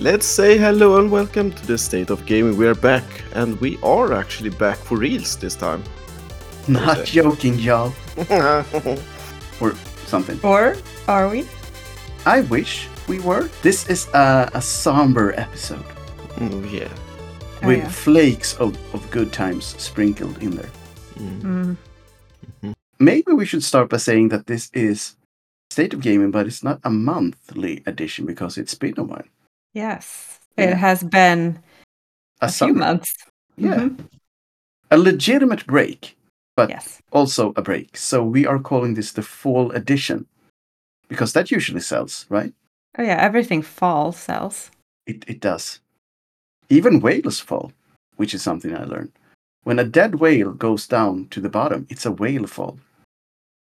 Let's say hello and welcome to the State of Gaming. We are back, and we are actually back for reals this time. Not joking, y'all. Or something. Or are we? I wish we were. This is a, a somber episode yeah. Oh, with yeah. flakes of, of good times sprinkled in there. Mm. Mm. Maybe we should start by saying that this is State of Gaming, but it's not a monthly edition because it's been a while. Yes. Yeah. It has been A, a few months. Yeah. Mhm. A legitimate break, but Yes. also a break. So we are calling this the fall edition because that usually sells, right? Oh yeah, everything fall sells. It, it does. Even whales fall, which is something I learned. When a dead whale goes down to the bottom, it's a whale fall.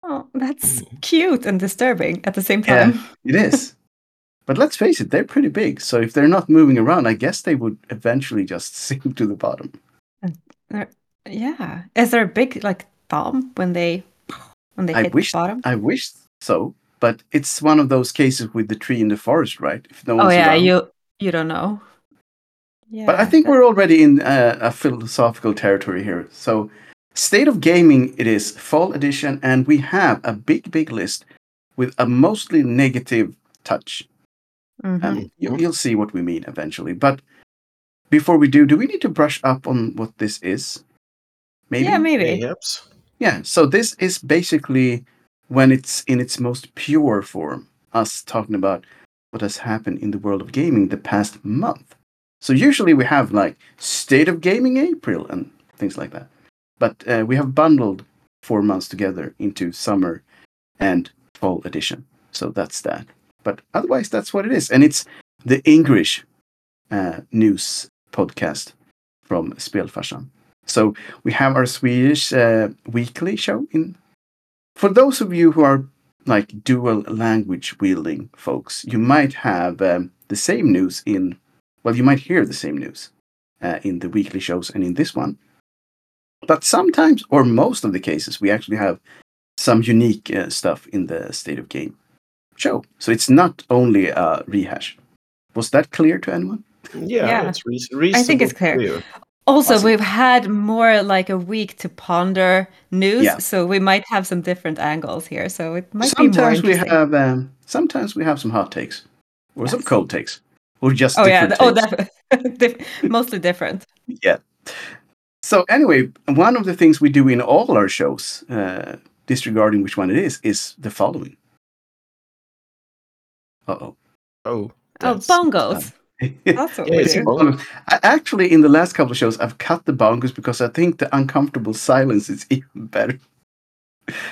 Oh, that's Mm. cute and disturbing at the same Yeah. time. It is. but let's face it, they're pretty big. So if they're not moving around, I guess they would eventually just sink to the bottom. Yeah. Is there a big like thump when they when they I hit wish the bottom? I wish so, but it's one of those cases with the tree in the forest, right? If no Oh yeah, around. you you don't know. Yeah. But I think that- we're already in uh, a philosophical territory here. So, State of Gaming, it is fall edition, and we have a big, big list with a mostly negative touch. Mhm. And you, you'll see what we mean eventually. But before we do, do we need to brush up on what this is? Maybe. Yeah, maybe. Mayhaps. Yeah, so this is basically when it's in its most pure form, us talking about what has happened in the world of gaming the past month. So usually we have like State of Gaming April and things like that. But uh, we have bundled four months together into summer and fall edition. So that's that. But otherwise, that's what it is. And it's the English uh, news podcast from Spelfarsan. So we have our Swedish uh, weekly show in. For those of you who are like dual language wielding folks, you might have um, the same news in. Well, you might hear the same news uh, in the weekly shows and in this one. But sometimes, or most of the cases, we actually have some unique uh, stuff in the State of Game show. So it's not only a rehash. Was that clear to anyone? Yeah, Yeah. it's reas- I think it's reasonable clear. Also, Awesome. we've had more like a week to ponder news, Yeah. so we might have some different angles here. So it might be more sometimes we have um, sometimes we have some hot takes or some cold takes or just oh yeah, different oh takes. definitely, mostly different. yeah so anyway one of the things we do in all our shows uh, disregarding which one it is is the following uh-oh Oh. Oh, that's- bongos. That's Yeah, we it's I, actually in the last couple of shows i've cut the bongos because i think the uncomfortable silence is even better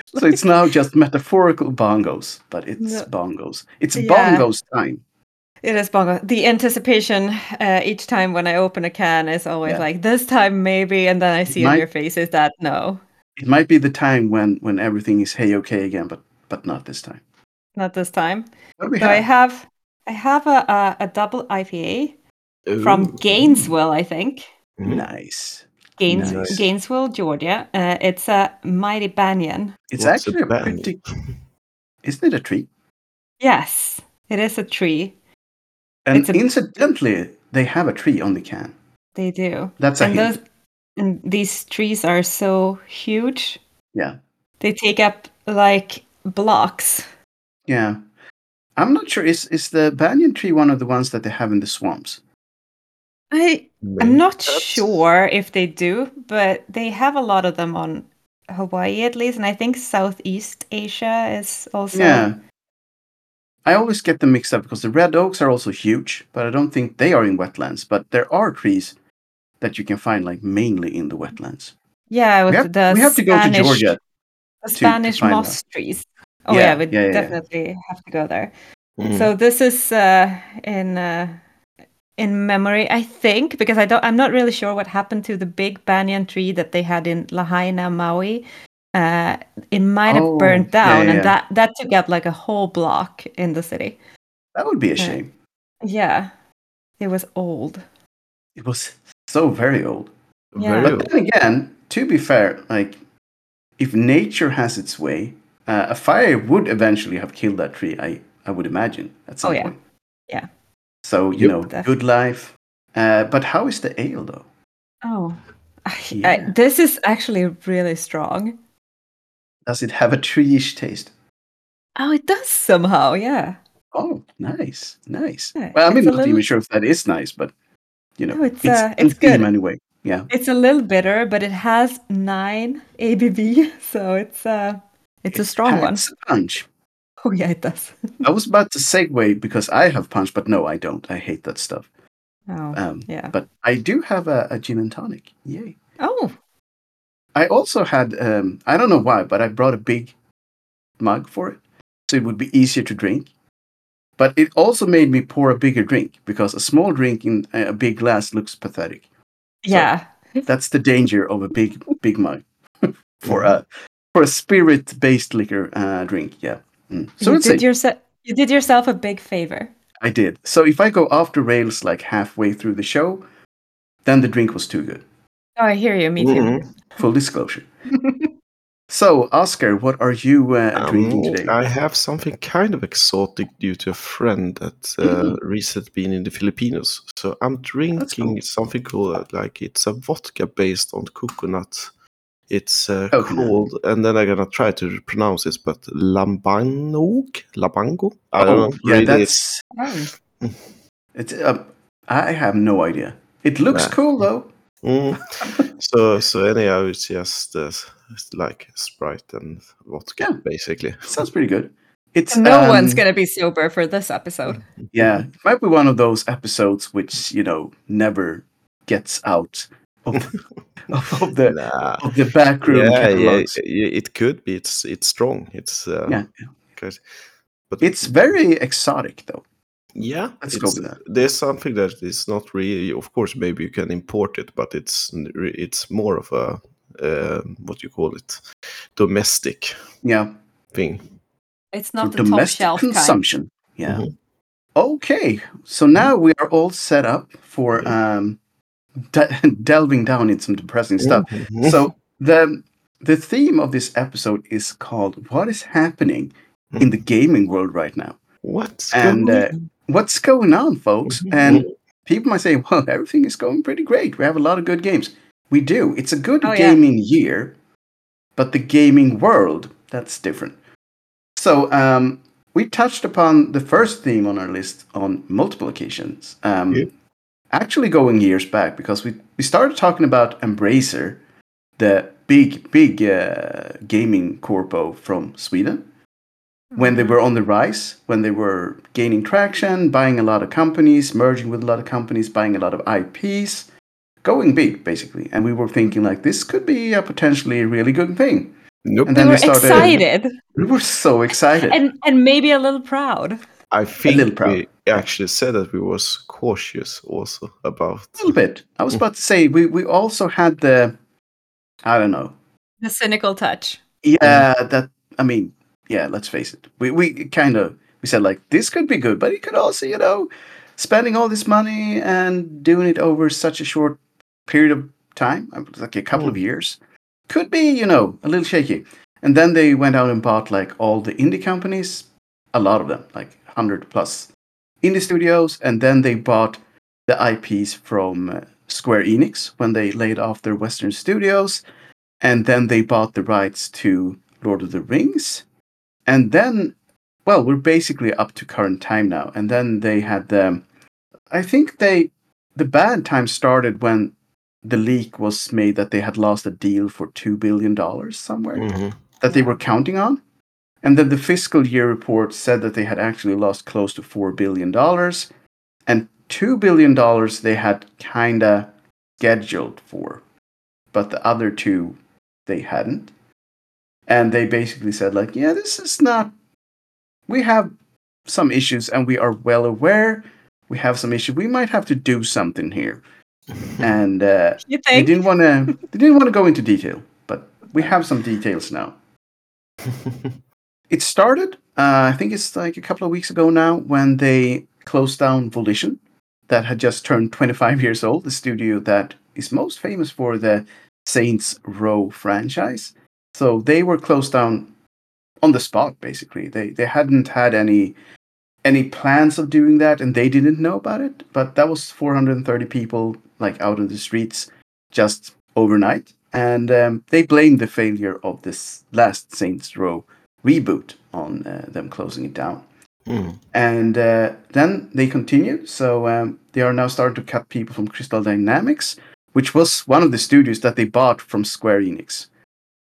so it's now just metaphorical bongos but it's No. bongos it's Yeah. bongos time It is bongo. The anticipation uh, each time when I open a can is always Yeah. like this time maybe, and then I see in might- your faces that no, it might be the time when when everything is hey okay again but but not this time not this time. what do we So have I have I have a a, a double IPA from Gainesville, I think. Mhm. nice Gaines, Nice. Gainesville, Georgia. Uh, it's a mighty banyan. it's What's a actually a, band? pretty isn't it a tree Yes, it is a tree. and It's a- incidentally they have a tree on the can They do. that's a and hint those and these trees are so huge. yeah They take up like blocks. Yeah i'm not sure is is the banyan tree one of the ones that they have in the swamps I I'm not Mayhaps. sure if they do, but they have a lot of them on Hawaii at least, and I think Southeast Asia is also. yeah i always get them mixed up because the red oaks are also huge but i don't think they are in wetlands but there are trees that you can find like mainly in the wetlands Yeah, with we have, the we have to go to Spanish- georgia The to Spanish find moss trees. Oh Yeah, yeah, we yeah, yeah, yeah. definitely have to go there. Mhm. So this is uh, in uh, in memory, I think, because I don't. I'm not really sure what happened to the big banyan tree that they had in Lahaina, Maui. Uh, it might have Oh, burned down, and that that took up like a whole block in the city. that would be a Yeah. shame Yeah, it was old. it was so very old Yeah. Very But old. then again, to be fair, like if nature has its way, uh, a fire would eventually have killed that tree. I I would imagine at some Oh, yeah. point. Yeah. So you Yep. know, Def- good life. Uh, but how is the ale though? Oh, I- Yeah. this is actually really strong. Does it have a treeish taste? Oh, it does somehow. Yeah. Oh, nice, nice. Yeah, well, I mean, it's a not even sure if that is nice, but you know, No, it's, it's, uh, in it's theme good. anyway. Yeah. It's a little bitter, but it has nine ABV, so it's uh it's a strong one. packs a punch. Oh yeah, it does. I was about to segue because I have punch, but no, I don't. I hate that stuff. Oh Um, yeah. But I do have a, a gin and tonic. Yay. Oh I also had, um, I don't know why, but I brought a big mug for it. So it would be easier to drink. But it also made me pour a bigger drink because a small drink in a big glass looks pathetic. yeah. That's the danger of a big, big mug for a for a spirit based liquor uh, drink. Yeah. Mm. So you let's did see. yourself you did yourself a big favor. I did. So if I go off the rails like halfway through the show, then the drink was too good. Oh, I hear you. Me too. Mhm. Full disclosure. so, Oscar, what are you uh, drinking Um, today? I have something kind of exotic due to a friend that uh, recently been in the Filipinos. So I'm drinking cool. something called like it's a vodka based on coconut. It's uh, Coconut. called, and then I'm gonna try to pronounce this, but Lambanog, Labango. I don't oh, know. yeah, really. that's Oh. it's. Uh, I have no idea. It looks Nah. cool though. Mm. so so anyhow, it's just uh, it's like Sprite and vodka, Yeah. basically. Sounds pretty good. It's No um, one's gonna be sober for this episode. Yeah, it might be one of those episodes which you know never gets out of, of, of the Nah. of the backroom yeah, yeah, catalogs. yeah, it could be. It's it's strong. It's uh, Yeah. Cause, but It's very exotic though. yeah. Let's go it's- with that. There's something that is not really. Of course, maybe you can import it, but it's it's more of a uh, what you call it, domestic Yeah, thing. It's not the top domestic shelf kind. consumption. Yeah. Mhm. Okay, so now we are all set up for um, de- delving down in some depressing stuff. Mhm. So the the theme of this episode is called "What is happening in the gaming world right now?" what's and, going uh, on? What's going on, folks? Mhm. And people might say, "Well, everything is going pretty great. We have a lot of good games." We do. It's a good Oh, yeah. gaming year, but the gaming world that's different. So um, we touched upon the first theme on our list on multiple occasions. Um, Yeah. Actually, going years back because we we started talking about Embracer, the big big uh, gaming corpo from Sweden when they were on the rise, when they were gaining traction, buying a lot of companies, merging with a lot of companies, buying a lot of IPs, going big basically. And we were thinking like this could be a potentially really good thing. Nope. and We then were we started- excited We were so excited. and and maybe a little proud. I think little proud. we actually said that we was cautious also about. a little bit. I was about to say we we also had the I don't know. The cynical touch. Yeah, mm-hmm. that I mean, yeah, let's face it. We we kind of we said like this could be good, but it could also, you know, spending all this money and doing it over such a short period of time, like a couple of mm. years, could be, you know, a little shaky. And then they went out and bought like all the indie companies, a lot of them, like 100 plus indie studios, and then they bought the IPs from uh, Square Enix when they laid off their Western studios, and then they bought the rights to Lord of the Rings, and then, well, we're basically up to current time now. And then they had the, I think they, the bad time started when the leak was made that they had lost a deal for two billion dollars somewhere Mhm. that they were counting on. And then the fiscal year report said that they had actually lost close to $4 billion. And $2 billion they had kind of scheduled for. But the other two, they hadn't. And they basically said, like, yeah, this is not. We have some issues and we are well aware. We have some issues. We might have to do something here. And uh, You they didn't want to. They didn't want to go into detail, but we have some details now. It started, uh, I think it's like a couple of weeks ago now, when they closed down Volition, that had just turned 25 years old, the studio that is most famous for the Saints Row franchise. So they were closed down on the spot, basically. They they hadn't had any any plans of doing that, and they didn't know about it. But that was 430 people like out in the streets just overnight, and um, they blamed the failure of this last Saints Row reboot on uh, them closing it down. Mm. And uh, then they continued. So um, they are now starting to cut people from Crystal Dynamics, which was one of the studios that they bought from Square Enix.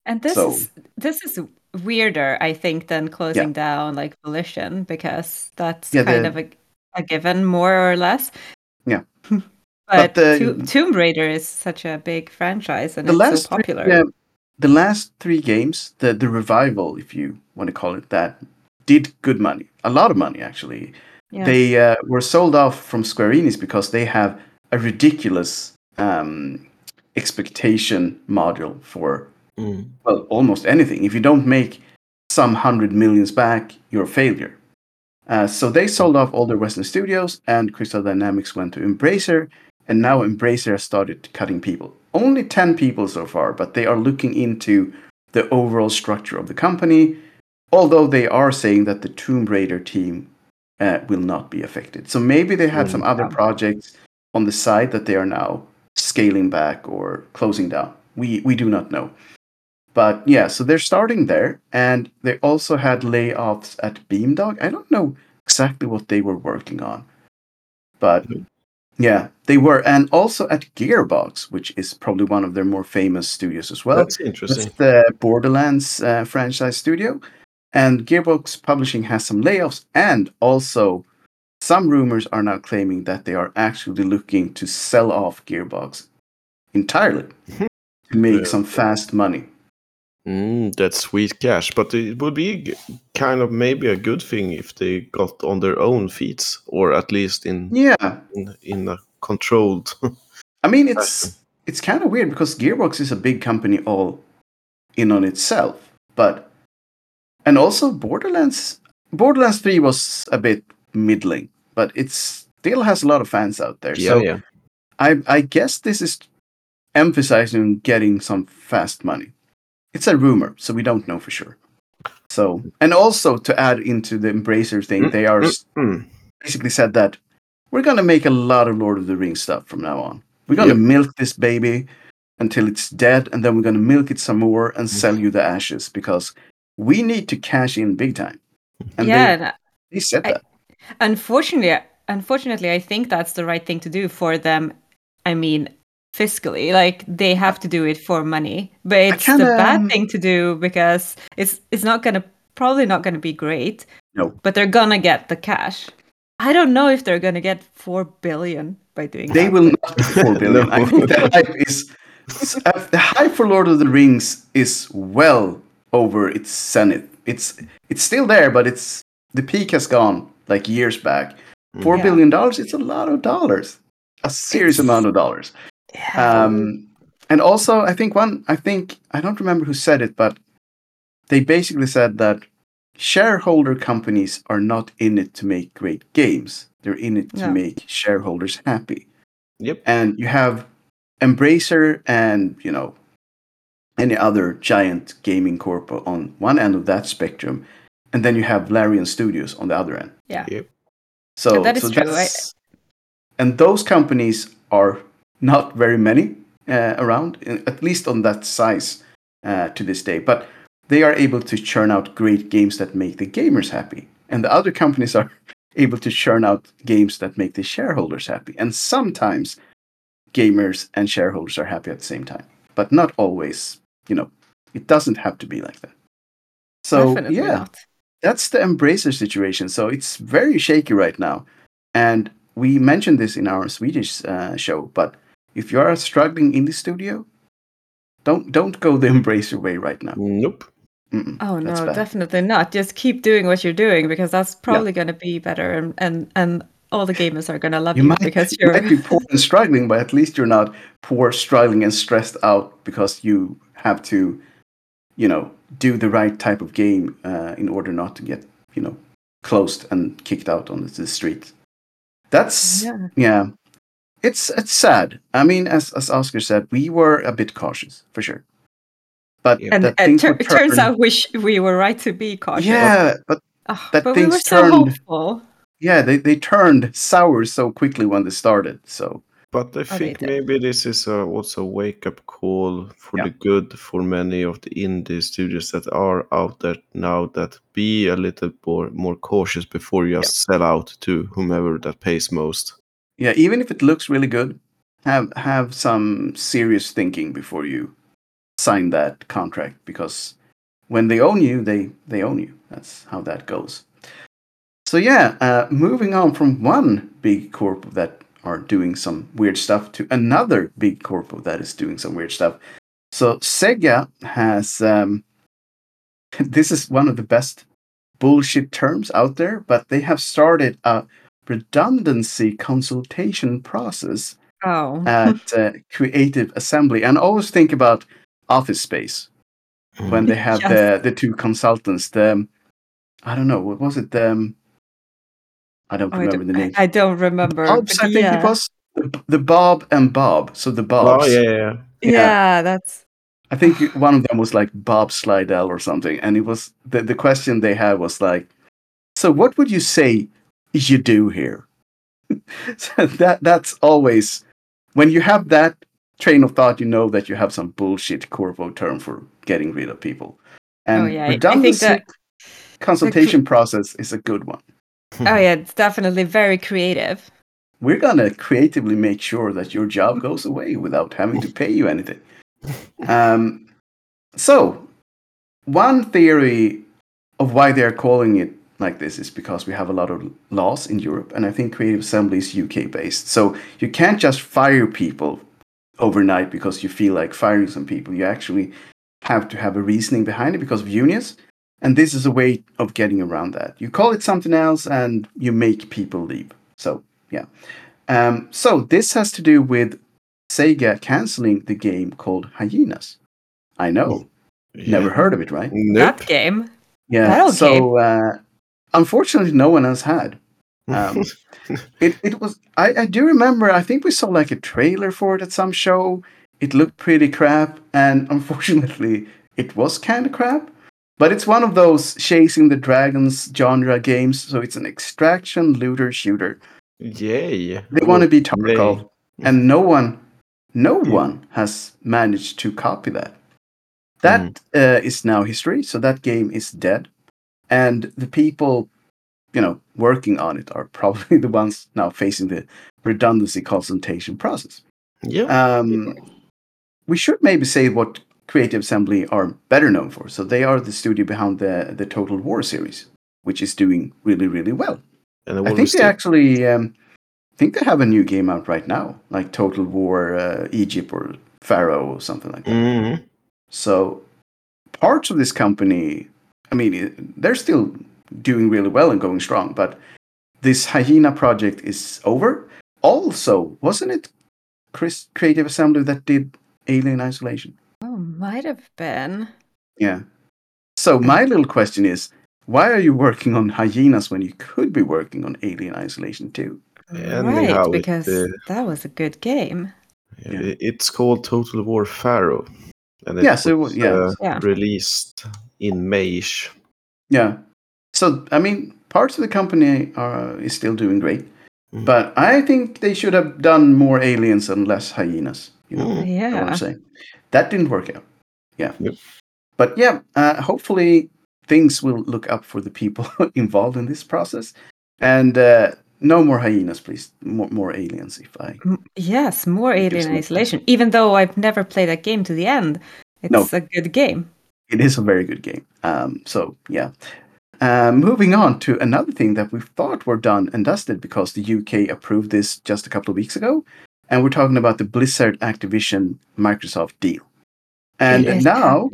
And this So- is this is weirder, I think, than closing down like Volition because that's Yeah, kind the- of a, a given, more or less. Yeah. but But the- To- Tomb Raider is such a big franchise and the it's last so popular. Three, yeah, the last three games, the the revival, if you want to call it that, did good money, a lot of money actually. Yeah. They uh, were sold off from Square Enix because they have a ridiculous um, expectation module for Mm. well almost anything. If you don't make some hundred millions back, you're a failure. Uh, so they sold off all their Western studios, and Crystal Dynamics went to Embracer, and now Embracer started cutting people. Only 10 people so far, but they are looking into the overall structure of the company, although they are saying that the Tomb Raider team uh, will not be affected. So maybe they had Mm. some other projects on the side that they are now scaling back or closing down. We, we do not know. But yeah, so they're starting there, and they also had layoffs at Beamdog. I don't know exactly what they were working on, but Mhm. Yeah, they were, and also at Gearbox, which is probably one of their more famous studios as well. That's interesting. That's the Borderlands uh, franchise studio, and Gearbox Publishing has some layoffs, and also some rumors are now claiming that they are actually looking to sell off Gearbox entirely to make Yeah. some fast money. Mm, that's sweet cash, but it would be kind of maybe a good thing if they got on their own feet, or at least in Yeah, in, in a controlled. I mean, it's it's kind of weird because Gearbox is a big company all in on itself, but and also Borderlands Borderlands Three was a bit middling, but it still has a lot of fans out there. yeah, so yeah. I I guess this is emphasizing getting some fast money. It's a rumor, so we don't know for sure. So and also to add into the Embracer thing, they are s- Mm. basically said that we're gonna make a lot of Lord of the Rings stuff from now on. We're gonna Yep. milk this baby until it's dead, and then we're gonna milk it some more and Mm-hmm. sell you the ashes because we need to cash in big time. And yeah, they, and they said I- that. unfortunately, unfortunately, I think that's the right thing to do for them. I mean, fiscally, like they have to do it for money, but it's the kinda- bad thing to do because it's it's not gonna probably not gonna be great. No. but they're gonna get the cash. I don't know if they're gonna get four billion by doing They that. will not get four billion. I think the hype is uh, the hype for Lord of the Rings is well over its zenith. It's it's still there, but it's the peak has gone like years back. Four Yeah. billion dollars, it's a lot of dollars. A serious It's- amount of dollars. Yeah. Um, and also, I think one, I think I don't remember who said it, but they basically said that shareholder companies are not in it to make great games. They're in it to No. make shareholders happy. Yep. And you have Embracer and you know any other giant gaming corp on one end of that spectrum, and then you have Larian Studios on the other end. Yeah. Yep. So Yeah, that is so true. I- and those companies are not very many uh, around, at least on that size uh, to this day. But they are able to churn out great games that make the gamers happy, and the other companies are able to churn out games that make the shareholders happy. And sometimes gamers and shareholders are happy at the same time, but not always. You know, it doesn't have to be like that. So Definitely yeah, not. that's the Embracer situation. So it's very shaky right now. And we mentioned this in our Swedish uh, show, but if you are struggling in the studio, don't don't go the Embracer way right now. Nope. Mm-mm, Oh no, definitely not. Just keep doing what you're doing because that's probably going to be better, and, and and all the gamers are going to love You you, might, because you you're might be poor and struggling, but at least you're not poor, struggling, and stressed out because you have to, you know, do the right type of game uh, in order not to get, you know, closed and kicked out on the, the street. That's yeah. yeah it's it's sad i mean as as oscar said we were a bit cautious for sure but Yeah. And that it, things tur- would it turns out we sh- we were right to be cautious. yeah but Oh, that but we things were so turned- hopeful. yeah, they, they turned sour so quickly when they started. So But I Oh, think did. maybe this is a, also a wake up call for Yeah. the good for many of the indie studios that are out there now that be a little more, more cautious before you just sell out to whomever that pays most. Yeah, even if it looks really good, have have some serious thinking before you sign that contract because when they own you, they they own you. That's how that goes. So yeah, uh, moving on from one big corp that are doing some weird stuff to another big corp that is doing some weird stuff. So Sega has um, this is one of the best bullshit terms out there, but they have started a redundancy consultation process Oh. at uh, Creative Assembly. And always think about Office Space when they have Yes. the the two consultants. The I don't know what was it. The, um, I don't Oh, I, remember don't, the name. I, I don't remember. Bobs, but I think yeah. it was the, the Bob and Bob. So the Bobs. Oh, yeah, yeah. yeah. Yeah, that's. I think one of them was like Bob Slydell or something, and it was the the question they had was like, "So what would you say you do here?" so that that's always when you have that train of thought, you know that you have some bullshit corpo term for getting rid of people. And Oh, yeah, I- I think that- consultation process is a good one. Oh yeah, it's definitely very creative. We're gonna creatively make sure that your job goes away without having to pay you anything. Um, so, one theory of why they're calling it like this is because we have a lot of laws in Europe, and I think Creative Assembly is UK based. So you can't just fire people overnight because you feel like firing some people. You actually have to have a reasoning behind it because of unions. And this is a way of getting around that. You call it something else and you make people leave. So, yeah. Um, so, this has to do with Sega canceling the game called Hyenas. I know. Never Yeah. heard of it, right? Nope. That game. Yeah. That okay. So, uh, unfortunately, no one else had. Um, it, it was, I, I do remember, I think we saw like a trailer for it at some show. It looked pretty crap. And unfortunately, it was kind of crap. But it's one of those chasing the dragons genre games. So it's an extraction looter shooter. Yay. They want to be Yay. Tarkov, and no one, no Mm. one has managed to copy that. That uh, is now history. So that game is dead, and the people, you know, working on it are probably the ones now facing the redundancy consultation process. Yeah. Um, we should maybe say what Creative Assembly are better known for. So they are the studio behind the the Total War series, which is doing really, really well. and I think they the- actually, um, I think they have a new game out right now, like Total War uh, Egypt or Pharaoh or something like that. Mhm. So parts of this company, I mean, they're still doing really well and going strong, but this Hyena project is over. Also, wasn't it Chris Creative Assembly that did Alien Isolation? Oh, might have been. Yeah. So my little question is, why are you working on Hyenas when you could be working on Alien Isolation too? Anyhow, right, it, because uh, that was a good game. Yeah. i- It's called Total War Pharaoh. And it Yeah, so it was yeah. uh, Yeah. released in Mayish. Yeah. So I mean, parts of the company are is still doing great, Mm. but I think they should have done more aliens and less hyenas. You know, Mm. what Yeah. I'm saying that didn't work out. Yeah. Yep. But yeah, uh, hopefully things will look up for the people involved in this process, and uh, no more hyenas, please. More, more aliens, if I. Yes, more Alien Isolation. Even though I've never played that game to the end, it's No. a good game. It is a very good game. Um, so yeah. Uh, moving on to another thing that we thought were done and dusted because the UK approved this just a couple of weeks ago, and we're talking about the Blizzard Activision Microsoft deal. And Yes, now,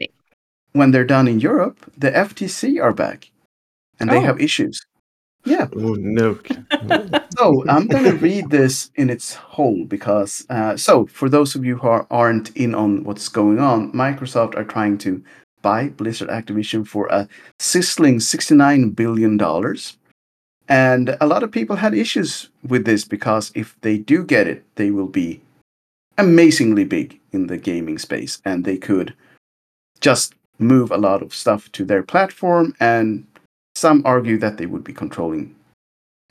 when they're done in Europe, the FTC are back, and they Oh. have issues. Yeah. Oh, no. So I'm going to read this in its whole because, uh, so for those of you who are, aren't in on what's going on, Microsoft are trying to buy Blizzard Activision for a sizzling $69 billion. And a lot of people had issues with this because if they do get it, they will be amazingly big in the gaming space and they could just move a lot of stuff to their platform. And some argue that they would be controlling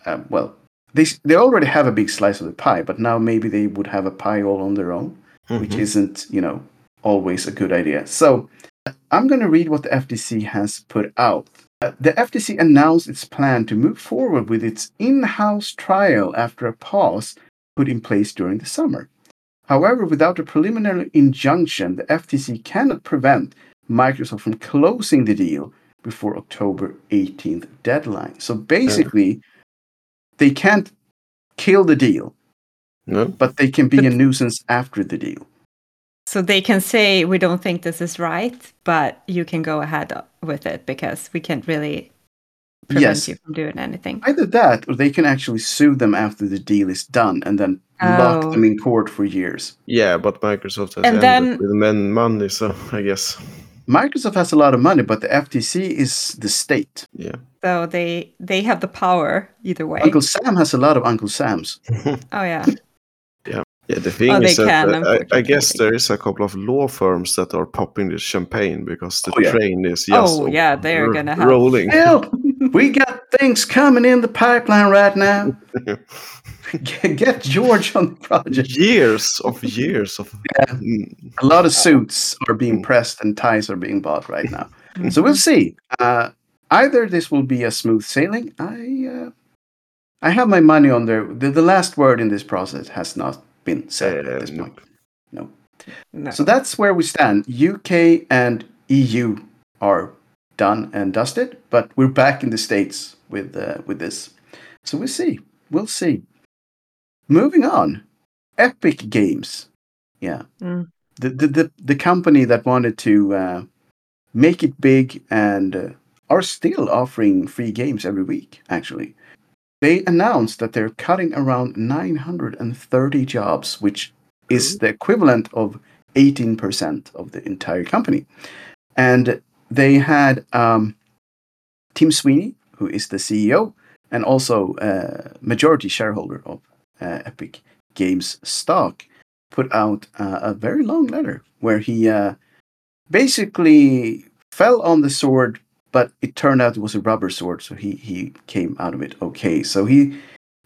uh, well, they they already have a big slice of the pie, but now maybe they would have a pie all on their own, which Mhm. isn't you know always a good idea. So I'm going to read what the FTC has put out. The FTC announced its plan to move forward with its in-house trial after a pause put in place during the summer. However, without a preliminary injunction, the FTC cannot prevent Microsoft from closing the deal before October 18th deadline. So hmm. basically, they can't kill the deal, No. but they can be a nuisance after the deal. So they can say we don't think this is right, but you can go ahead with it because we can't really prevent Yes. you from doing anything. Either that, or they can actually sue them after the deal is done and then lock Oh. them in court for years. Yeah, but Microsoft has And ended then- with men money, so I guess. Microsoft has a lot of money, but the FTC is the state. Yeah. So they they have the power either way. Uncle Sam has a lot of Uncle Sams. Oh yeah. Yeah, the thing Oh, is that can, uh, I, I guess there is a couple of law firms that are popping the champagne because the Oh, yeah. train is just Oh, yeah, they're r- gonna have- rolling. Help! we got things coming in the pipeline right now. Get get George on the project. years of years of Yeah. Mm, A lot of suits are being pressed and ties are being bought right now. So we'll see. Uh, either this will be a smooth sailing. I uh, I have my money on there. The, the last word in this process has not been said uh, at this no. point. No. No. So that's where we stand. UK and EU are done and dusted, but we're back in the states with uh, with this. So we'll see. We'll see. Moving on, Epic Games. Yeah, Mm. the, the the the company that wanted to uh, make it big and uh, are still offering free games every week. Actually, they announced that they're cutting around 930 jobs, which is the equivalent of 18% of the entire company. And they had um, Tim Sweeney, who is the CEO and also uh, majority shareholder of uh, Epic Games stock, put out uh, a very long letter where he uh, basically fell on the sword, but it turned out it was a rubber sword, so he, he came out of it okay. So he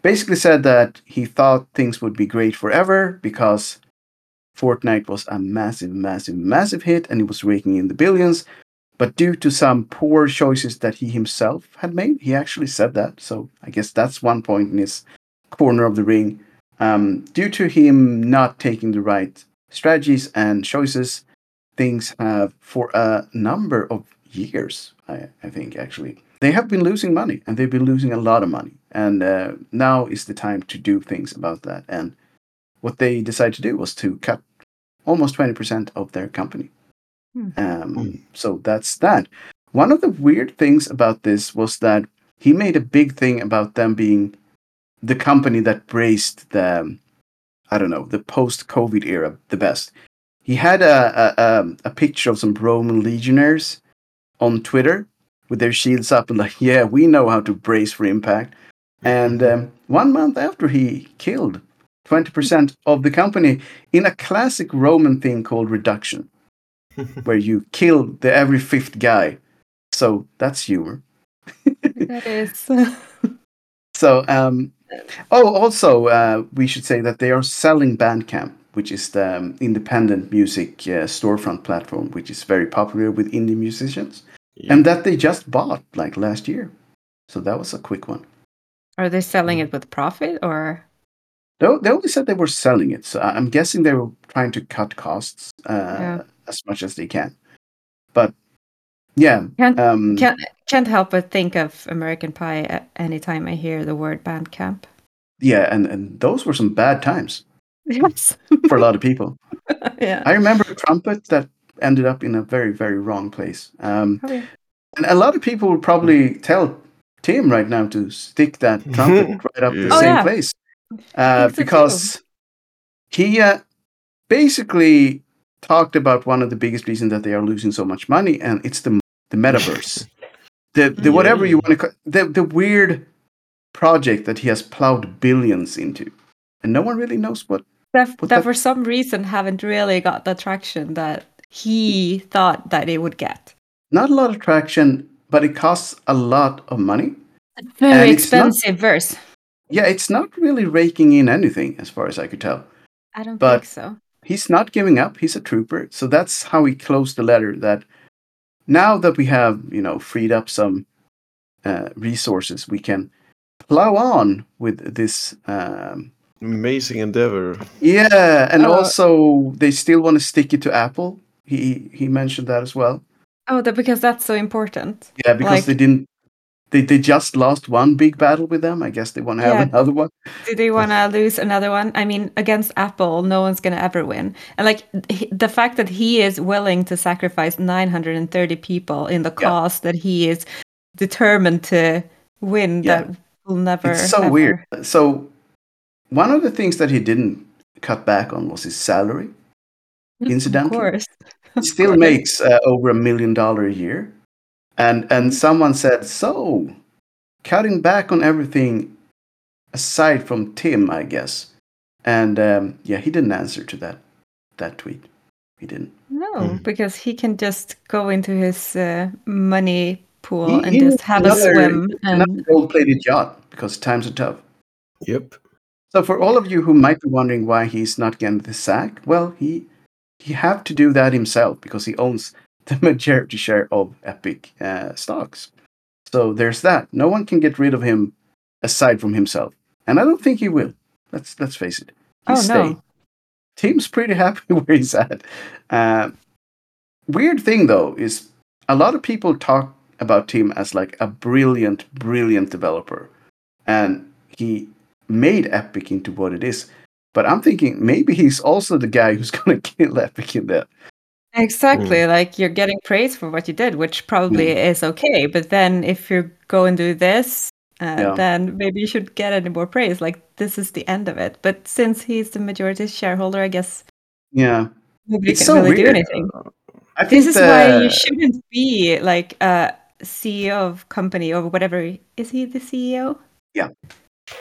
basically said that he thought things would be great forever because Fortnite was a massive, massive, massive hit and it was raking in the billions. But due to some poor choices that he himself had made, he actually said that. So I guess that's one point in his corner of the ring. Um, due to him not taking the right strategies and choices, things have, for a number of years, I, I think actually, they have been losing money and they've been losing a lot of money. And uh, now is the time to do things about that. And what they decided to do was to cut almost 20% of their company. Hmm. Um, Hmm. So that's that. One of the weird things about this was that he made a big thing about them being the company that braced the, I don't know, the post COVID era the best. He had a, a, a, a picture of some Roman legionnaires on Twitter with their shields up and like, yeah, we know how to brace for impact. And um, one month after he killed 20% of the company in a classic Roman thing called reduction, where you kill the every fifth guy. So that's humor. that is. So, um, oh, also, uh, we should say that they are selling Bandcamp, which is the um, independent music uh, storefront platform, which is very popular with indie musicians, Yeah. and that they just bought like last year. So that was a quick one. Are they selling it with profit or? No, they only said they were selling it, so I- I'm guessing they were trying to cut costs uh, Yeah. as much as they can. But yeah, Can't um, can't can't help but think of American Pie anytime I hear the word Bandcamp. yeah, and, and those were some bad times Yes. for a lot of people. yeah. I remember a trumpet that ended up in a very, very wrong place. Um, Oh, yeah. and a lot of people would probably tell Tim right now to stick that trumpet right up the Oh, same yeah. place. Uh, think so too. because he uh, basically talked about one of the biggest reasons that they are losing so much money, and it's the the metaverse. the the whatever you want to call the the weird project that he has plowed billions into, and no one really knows what. that, But that that- for some reason haven't really got the traction that he thought that it would get. Not a lot of traction, but it costs a lot of money. Very And it's not- expensive verse. Yeah, it's not really raking in anything as far as I could tell. I don't But- think so. he's not giving up. He's a trooper. So that's how he closed the letter. That now that we have, you know, freed up some uh, resources, we can plow on with this. Um, Amazing endeavor. yeah, and Uh, also they still want to stick it to Apple. He he mentioned that as well. Oh, that because that's so important. Yeah, because Like- they didn't. They, they just lost one big battle with them. I guess they want to have Yeah. another one. Do they want to lose another one? I mean, against Apple, no one's going to ever win. And like he- the fact that he is willing to sacrifice 930 people in the Yeah. cause that he is determined to win, Yeah. that will never. It's so ever- weird. So one of the things that he didn't cut back on was his salary. Incidentally. Of course. He still makes uh, over a million dollar a year, and and someone said so, cutting back on everything aside from Tim, I guess, and um, yeah, he didn't answer to that that tweet. He didn't. No, Mm. because he can just go into his uh, money pool He- and he just needs have a another- swim. Another And gold plated yacht because times are tough. Yep. So for all of you who might be wondering why he's not getting the sack, well, he he have to do that himself because he owns the majority share of Epic uh, stocks. So there's that. No one can get rid of him aside from himself, and I don't think he will. Let's let's face it. He's Oh, no. Tim's pretty happy where he's at. Uh, weird thing though is a lot of people talk about Tim as like a brilliant, brilliant developer, and he made Epic into what it is. But I'm thinking maybe he's also the guy who's gonna kill Epic in that. exactly, like you're getting praise for what you did, which probably is okay. But then if you go and do this, uh, Yeah. then maybe you should get any more praise. Like this is the end of it. But since he's the majority shareholder, I guess Yeah, nobody It's can so really do anything. I think This is why you shouldn't be like a CEO of company or whatever. Is he the CEO? Yeah.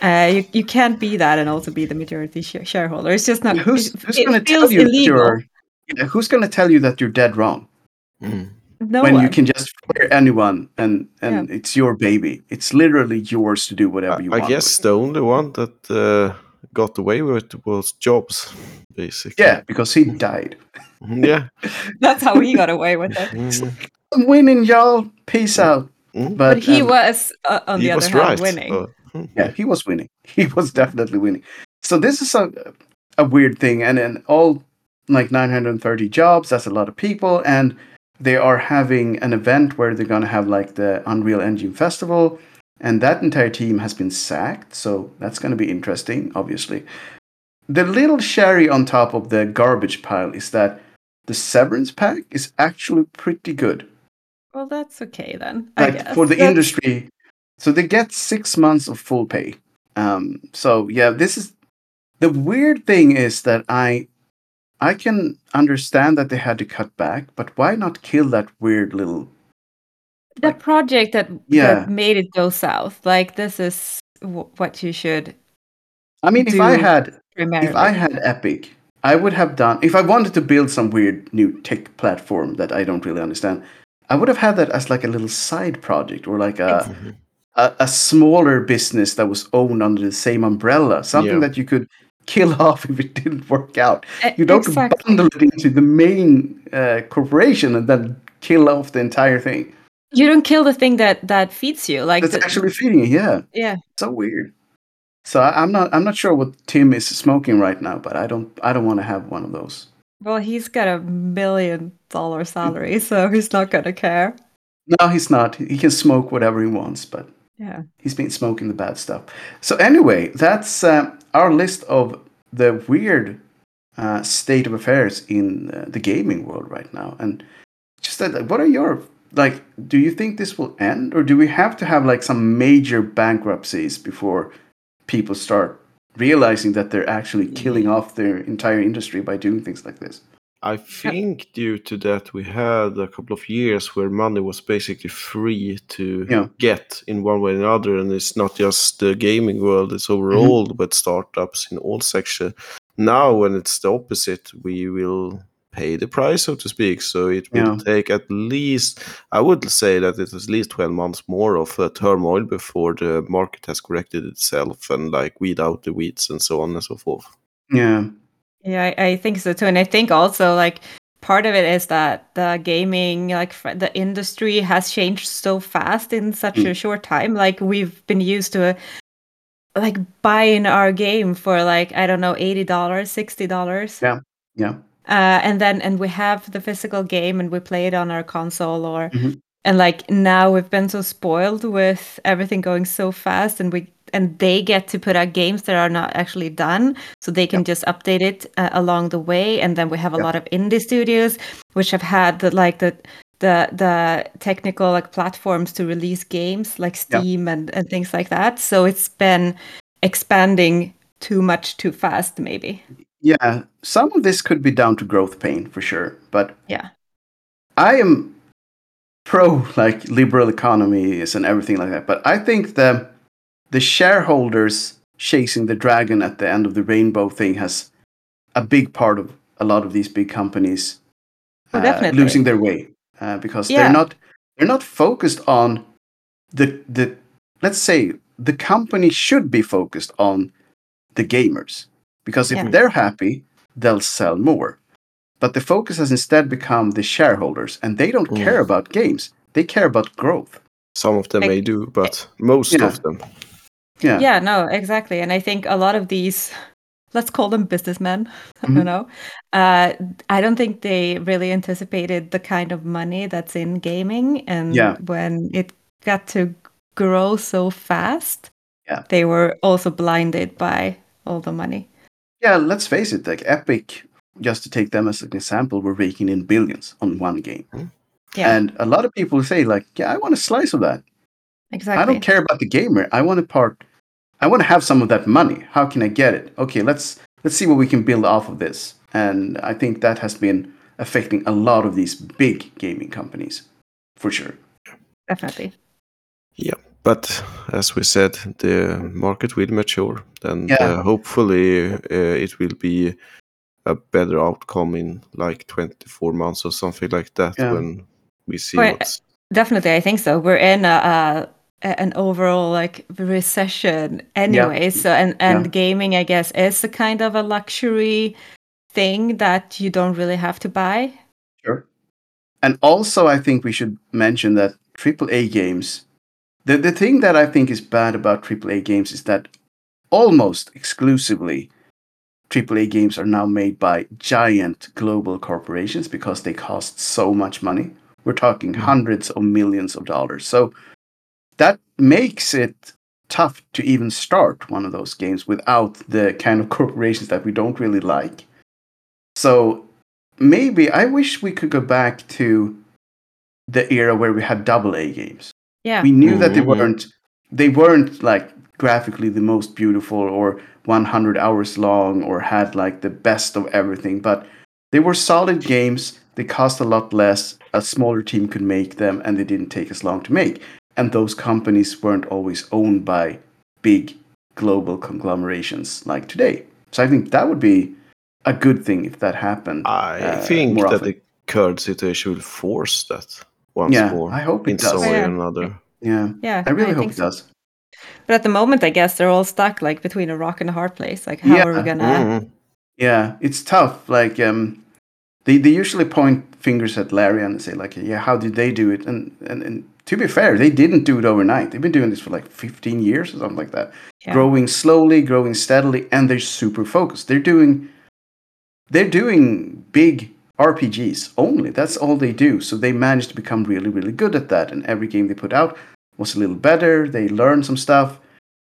Uh, you, you can't be that and also be the majority sh- shareholder. It's just not. who's who's gonna tell feels you that illegal. you're yeah, who's gonna tell you that you're dead wrong Mm. No when one. you can just fire anyone and and it's your baby. It's literally yours to do whatever I, you I want. I guess the only one that uh, got away with it was Jobs, basically. Yeah, because he died. Mhm, Yeah. That's how he got away with it. Mhm. I'm winning, y'all. Peace out. Mhm. But, But he um, was, uh, on He the other hand, right. winning. Mm-hmm. Yeah, he was winning. He was definitely winning. So this is a a weird thing, and then all like 930 jobs. That's a lot of people, and they are having an event where they're gonna have like the Unreal Engine Festival, and that entire team has been sacked. So that's gonna be interesting, obviously. The little cherry on top of the garbage pile is that the severance pack is actually pretty good Well, that's okay then. I like guess. for the That's- industry so they get six months of full pay um so yeah this is the weird thing is that i i can understand that they had to cut back but why not kill that weird little the like- project that, Yeah. that made it go south. Like this is w- what you should i mean if i had primarily. if i had epic i would have done if i wanted to build some weird new tech platform that i don't really understand i would have had that as like a little side project or like a Mhm. A, a smaller business that was owned under the same umbrella, something Yeah. that you could kill off if it didn't work out. You don't exactly. bundle it into the main uh, corporation and then kill off the entire thing. You don't kill the thing that that feeds you. Like That's the- actually feeding it. Yeah, yeah. so weird. So I, I'm not I'm not sure what Tim is smoking right now, but I don't I don't want to have one of those. Well, he's got a million dollar salary, so he's not gonna care. No, he's not. He can smoke whatever he wants, but Yeah. he's been smoking the bad stuff. So anyway, that's uh, our list of the weird uh, state of affairs in uh, the gaming world right now. And just that, what are your like? Do you think this will end, or do we have to have like some major bankruptcies before people start realizing that they're actually killing off their entire industry by doing things like this? I think due to that we had a couple of years where money was basically free to Yeah. get in one way or another, and it's not just the gaming world; it's overall with startups in all sections. Now, when it's the opposite, we will pay the price, so to speak. So it will Yeah. take at least, I would say that it is at least 12 months more of uh, turmoil before the market has corrected itself and like weed out the weeds and so on and so forth. Yeah. Yeah, I, I think so too, and I think also like part of it is that the gaming like fr- the industry has changed so fast in such Mm. a short time. Like we've been used to like buying our game for like I don't know eighty dollars, sixty dollars. Yeah. Yeah. Uh, and then and we have the physical game and we play it on our console or Mhm. and like now we've been so spoiled with everything going so fast and we and they get to put out games that are not actually done so they can just update it uh, along the way and then we have a Yeah. lot of indie studios which have had the like the the the technical like platforms to release games like steam and and things like that so it's been expanding too much too fast maybe Yeah. Some of this could be down to growth pain for sure, but yeah I am pro like liberal economies and everything like that. But I think the the shareholders chasing the dragon at the end of the rainbow thing has a big part of a lot of these big companies Oh, uh, definitely. losing their way uh, because Yeah. they're not they're not focused on the the let's say the company should be focused on the gamers because if Yeah. they're happy they'll sell more but the focus has instead become the shareholders and they don't Mm. care about games they care about growth Some of them Like- may do, but most Yeah. of them. Yeah yeah no exactly and i think a lot of these let's call them businessmen i Mhm. don't know uh, i don't think they really anticipated the kind of money that's in gaming and Yeah. when it got to grow so fast Yeah. they were also blinded by all the money yeah let's face it like epic just to take them as an example were raking in billions on one game yeah and a lot of people say like yeah i want a slice of that exactly I don't care about the gamer. I want a part. I want to have some of that money. How can I get it? Okay, let's let's see what we can build off of this. And I think that has been affecting a lot of these big gaming companies, for sure. definitely Yeah, But as we said, the market will mature. Then Yeah. uh, hopefully uh, it will be a better outcome in like 24 months or something like that Yeah. when we see Well, what's. Definitely, I think so. We're in a, a an overall like recession anyway. So and and Yeah. gaming, I guess, is a kind of a luxury thing that you don't really have to buy. Sure. And also, I think we should mention that AAA games. The the thing that I think is bad about AAA games is that almost exclusively AAA games are now made by giant global corporations because they cost so much money. We're talking hmm. hundreds of millions of dollars. So that makes it tough to even start one of those games without the kind of corporations that we don't really like. So maybe I wish we could go back to the era where we had double A games. Yeah, We knew that they Mhm. weren't they weren't like graphically the most beautiful or 100 hours long or had like the best of everything, but they were solid games. They cost a lot less. A smaller team could make them, and they didn't take as long to make. And those companies weren't always owned by big global conglomerations like today. So I think that would be a good thing if that happened. I uh, think more that often. the current situation will force that once Yeah, more I hope it in does. some way Yeah. or another. yeah, yeah. I really hope it so. does. But at the moment, I guess they're all stuck like between a rock and a hard place. Like, how are we gonna? Mhm. Yeah, it's tough. Like um, they they usually point fingers at Larian and say like, yeah, how did they do it? And and, and to be fair, they didn't do it overnight. They've been doing this for like 15 years or something like that. Yeah. Growing slowly, growing steadily, and they're super focused. They're doing they're doing big RPGs only. That's all they do. So they managed to become really, really good at that. And every game they put out was a little better. They learned some stuff.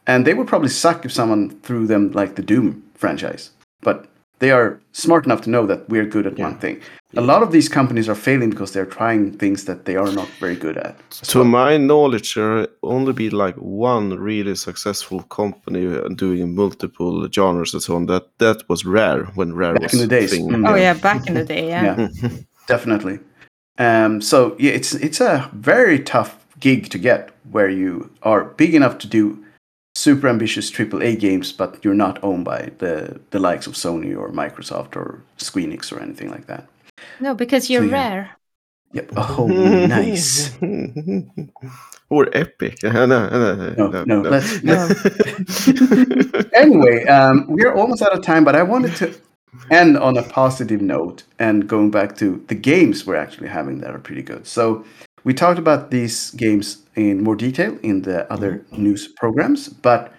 And they would probably suck if someone threw them like the Doom franchise. But they are smart enough to know that we're good at Yeah. one thing. A lot of these companies are failing because they're trying things that they are not very good at. To my knowledge, there only be like one really successful company doing multiple genres and so on. That that was rare when rare Back was in the days. thing. Mm. Oh yeah, back in the day, yeah. Yeah. definitely. Um, so yeah, it's it's a very tough gig to get where you are big enough to do super ambitious AAA games, but you're not owned by the the likes of Sony or Microsoft or Squeenix or anything like that. No, because you're So, yeah. rare. Yep. Oh, nice. or epic. no, no, no, No, no, let's- No. anyway, um, we're almost out of time, but I wanted to end on a positive note and going back to the games we're actually having that are pretty good. So we talked about these games in more detail in the other news programs, but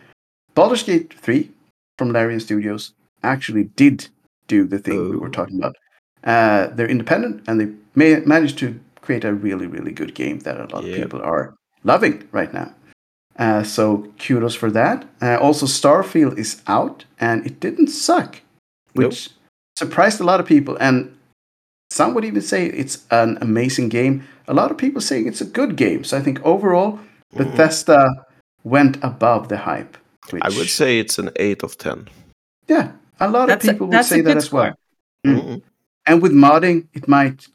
Baldur's Gate 3 from Larian Studios actually did do the thing we were Oh. talking about. Uh, they're independent and they ma- managed to create a really, really good game that a lot Yeah. of people are loving right now. Uh, so kudos for that. Uh, also, Starfield is out and it didn't suck, which surprised a lot of people. And some would even say it's an amazing game. A lot of people saying it's a good game. So I think overall, Bethesda went above the hype. Which, I would say it's an 8 of 10. yeah, a lot That's of a- people would say that good as well. score. Mm. Mhm. And with modding, it might,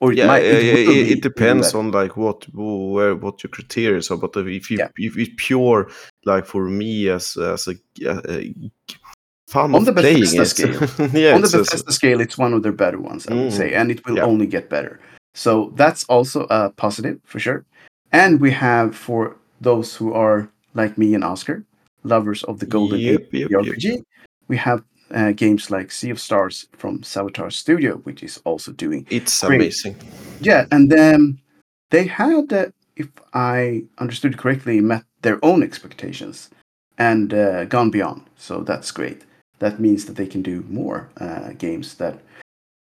or it Yeah, might. it, it, it, it, depends on like what where what your criteria are. But if you Yeah. if it's pure like for me as as a, a fun On of the playing Bethesda it, scale. yeah, on the it's a- Bethesda scale, it's one of their better ones, I would Mm. say, and it will Yeah. only get better. So that's also a positive for sure. And we have for those who are like me and Oscar, lovers of the Golden Yep, Age yep, yep. RPG, we have uh, games like Sea of Stars from Sabotage Studio, which is also doing it's Great. amazing. yeah, and then they had, uh, if I understood correctly, met their own expectations and uh, gone beyond. So that's great. That means that they can do more uh, games that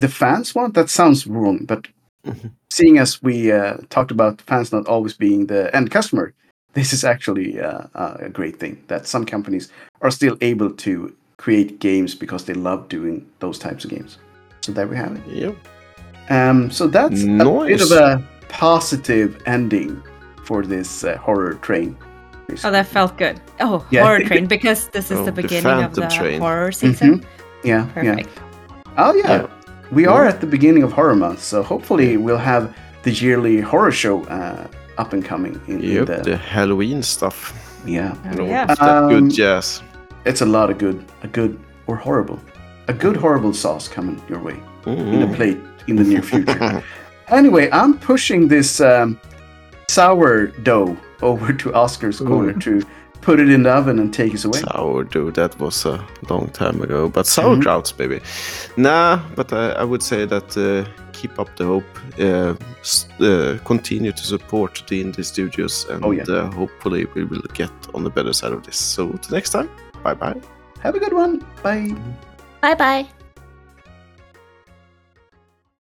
the fans want. That sounds wrong, but Mhm. seeing as we uh, talked about fans not always being the end customer, this is actually uh, a great thing that some companies are still able to create games because they love doing those types of games. So there we have it. Yep. Um, so that's a bit of a positive ending for this uh, horror train. Oh, that felt good. Oh, Yeah. horror train because this is Oh, the the beginning of the Train. horror season. Yeah, Perfect. yeah. Oh yeah, Yeah. We are at the beginning of horror month, so hopefully we'll have the yearly horror show uh, up and coming in, in Yep, the, the Halloween stuff. yeah. Oh, You know, yeah. Um, good jazz. It's a lot of good, a good or horrible, a good horrible sauce coming your way in a Mm. plate in the near future. Anyway, I'm pushing this um, sourdough over to Oscar's corner to put it in the oven and take us away. Sourdough, that was a long time ago. But Mm-hmm. sauerkrauts, baby. Nah, but I, I would say that uh, keep up the hope. Uh, uh, continue to support the indie studios, and Oh, yeah. uh, hopefully we will get on the better side of this. So, till next time, bye bye. Have a good one. Bye. Bye bye.